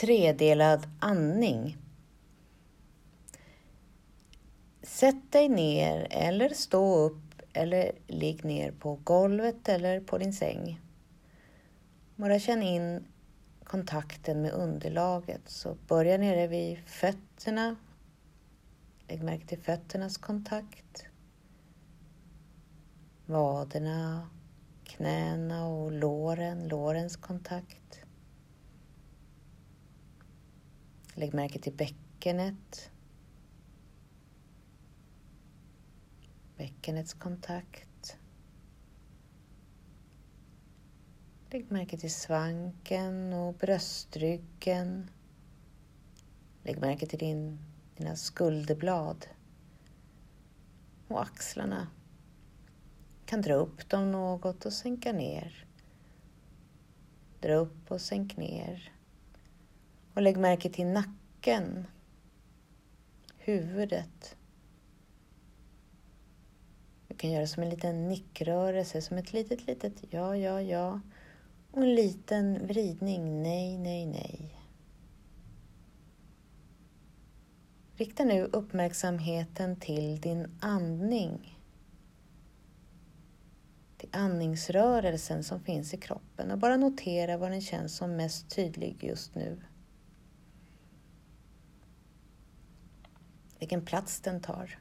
tredelad andning. Sätt dig ner eller stå upp eller ligg ner på golvet eller på din säng. Bara känn in kontakten med underlaget. Så börja nere vid fötterna. Lägg märke till fötternas kontakt. Vaderna, knäna och låren, lårens kontakt. Lägg märke till bäckenet. Bäckenets kontakt. Lägg märke till svanken och bröstryggen. Lägg märke till din, dina skulderblad och axlarna. kan dra upp dem något och sänka ner. Dra upp och sänk ner. Och lägg märke till nacken, huvudet. Du kan göra som en liten nickrörelse, som ett litet, litet ja, ja, ja. Och en liten vridning, nej, nej, nej. Rikta nu uppmärksamheten till din andning. Till andningsrörelsen som finns i kroppen och bara notera var den känns som mest tydlig just nu. Vilken plats den tar.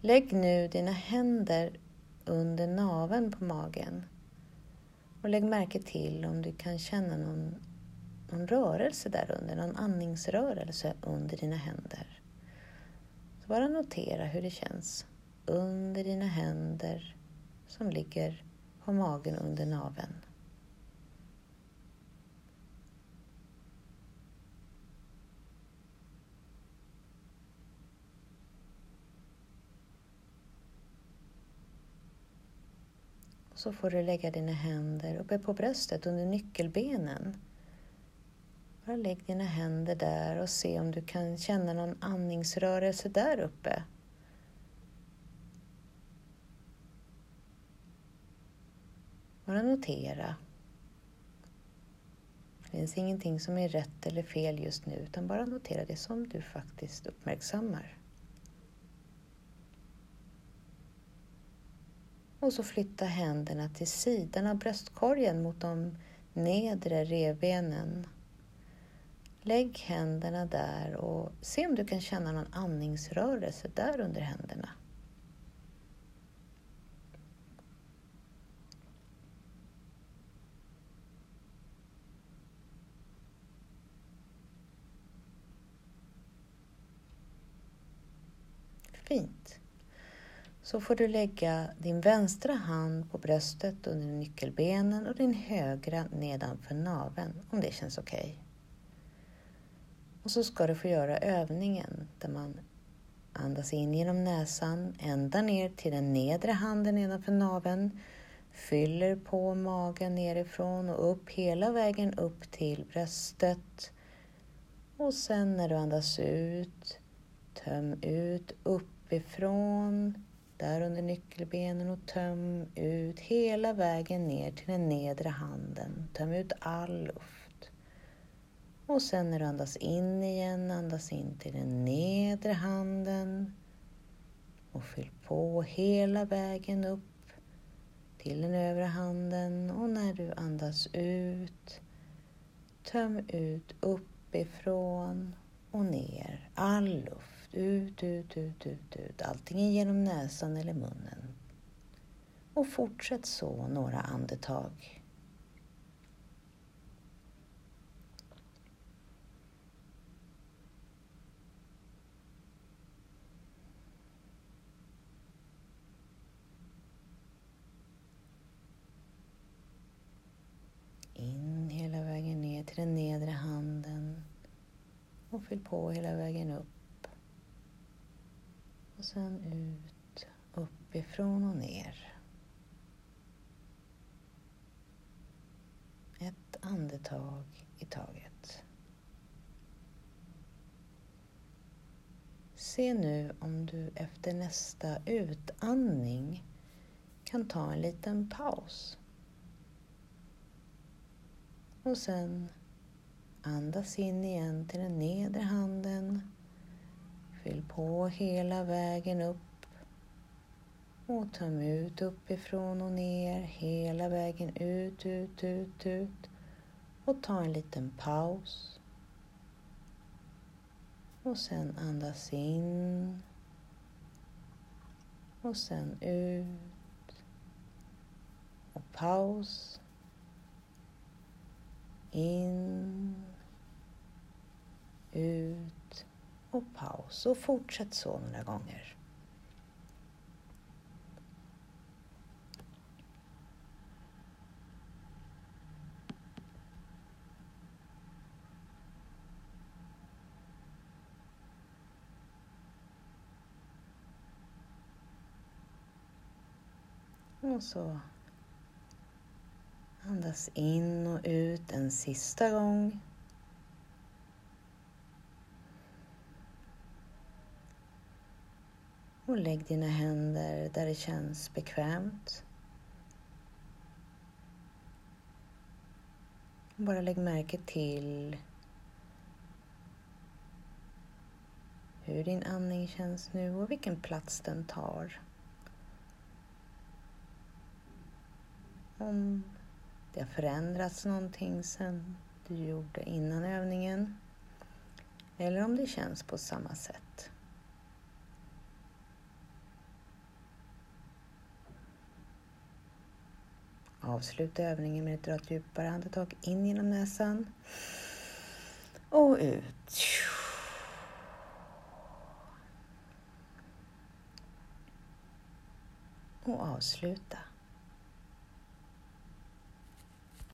Lägg nu dina händer under naveln på magen och lägg märke till om du kan känna någon, någon rörelse där under, någon andningsrörelse under dina händer. Så bara notera hur det känns under dina händer som ligger på magen under naveln. Så får du lägga dina händer uppe på bröstet under nyckelbenen. Bara lägg dina händer där och se om du kan känna någon andningsrörelse där uppe. Bara notera. Det finns ingenting som är rätt eller fel just nu utan bara notera det som du faktiskt uppmärksammar. Och så flytta händerna till sidan av bröstkorgen mot de nedre revbenen. Lägg händerna där och se om du kan känna någon andningsrörelse där under händerna. Fint så får du lägga din vänstra hand på bröstet under nyckelbenen och din högra nedanför naveln om det känns okej. Okay. Och så ska du få göra övningen där man andas in genom näsan ända ner till den nedre handen nedanför naveln, fyller på magen nerifrån och upp hela vägen upp till bröstet. Och sen när du andas ut, töm ut uppifrån där under nyckelbenen och töm ut hela vägen ner till den nedre handen. Töm ut all luft. Och sen när du andas in igen, andas in till den nedre handen och fyll på hela vägen upp till den övre handen och när du andas ut, töm ut uppifrån och ner all luft ut, ut, ut, ut, ut. Antingen genom näsan eller munnen. Och fortsätt så några andetag. In hela vägen ner till den nedre handen och fyll på hela vägen upp och sen ut, uppifrån och ner. Ett andetag i taget. Se nu om du efter nästa utandning kan ta en liten paus. Och sen andas in igen till den nedre handen. Fyll på hela vägen upp och töm ut uppifrån och ner, hela vägen ut, ut, ut, ut. Och ta en liten paus. Och sen andas in. Och sen ut. Och paus. In. Ut. Och paus. Och fortsätt så några gånger. Och så andas in och ut en sista gång. Och lägg dina händer där det känns bekvämt. Bara lägg märke till hur din andning känns nu och vilken plats den tar. om det har förändrats någonting sen du gjorde innan övningen eller om det känns på samma sätt. Avsluta övningen med att dra ett djupare andetag in genom näsan och ut. Och avsluta.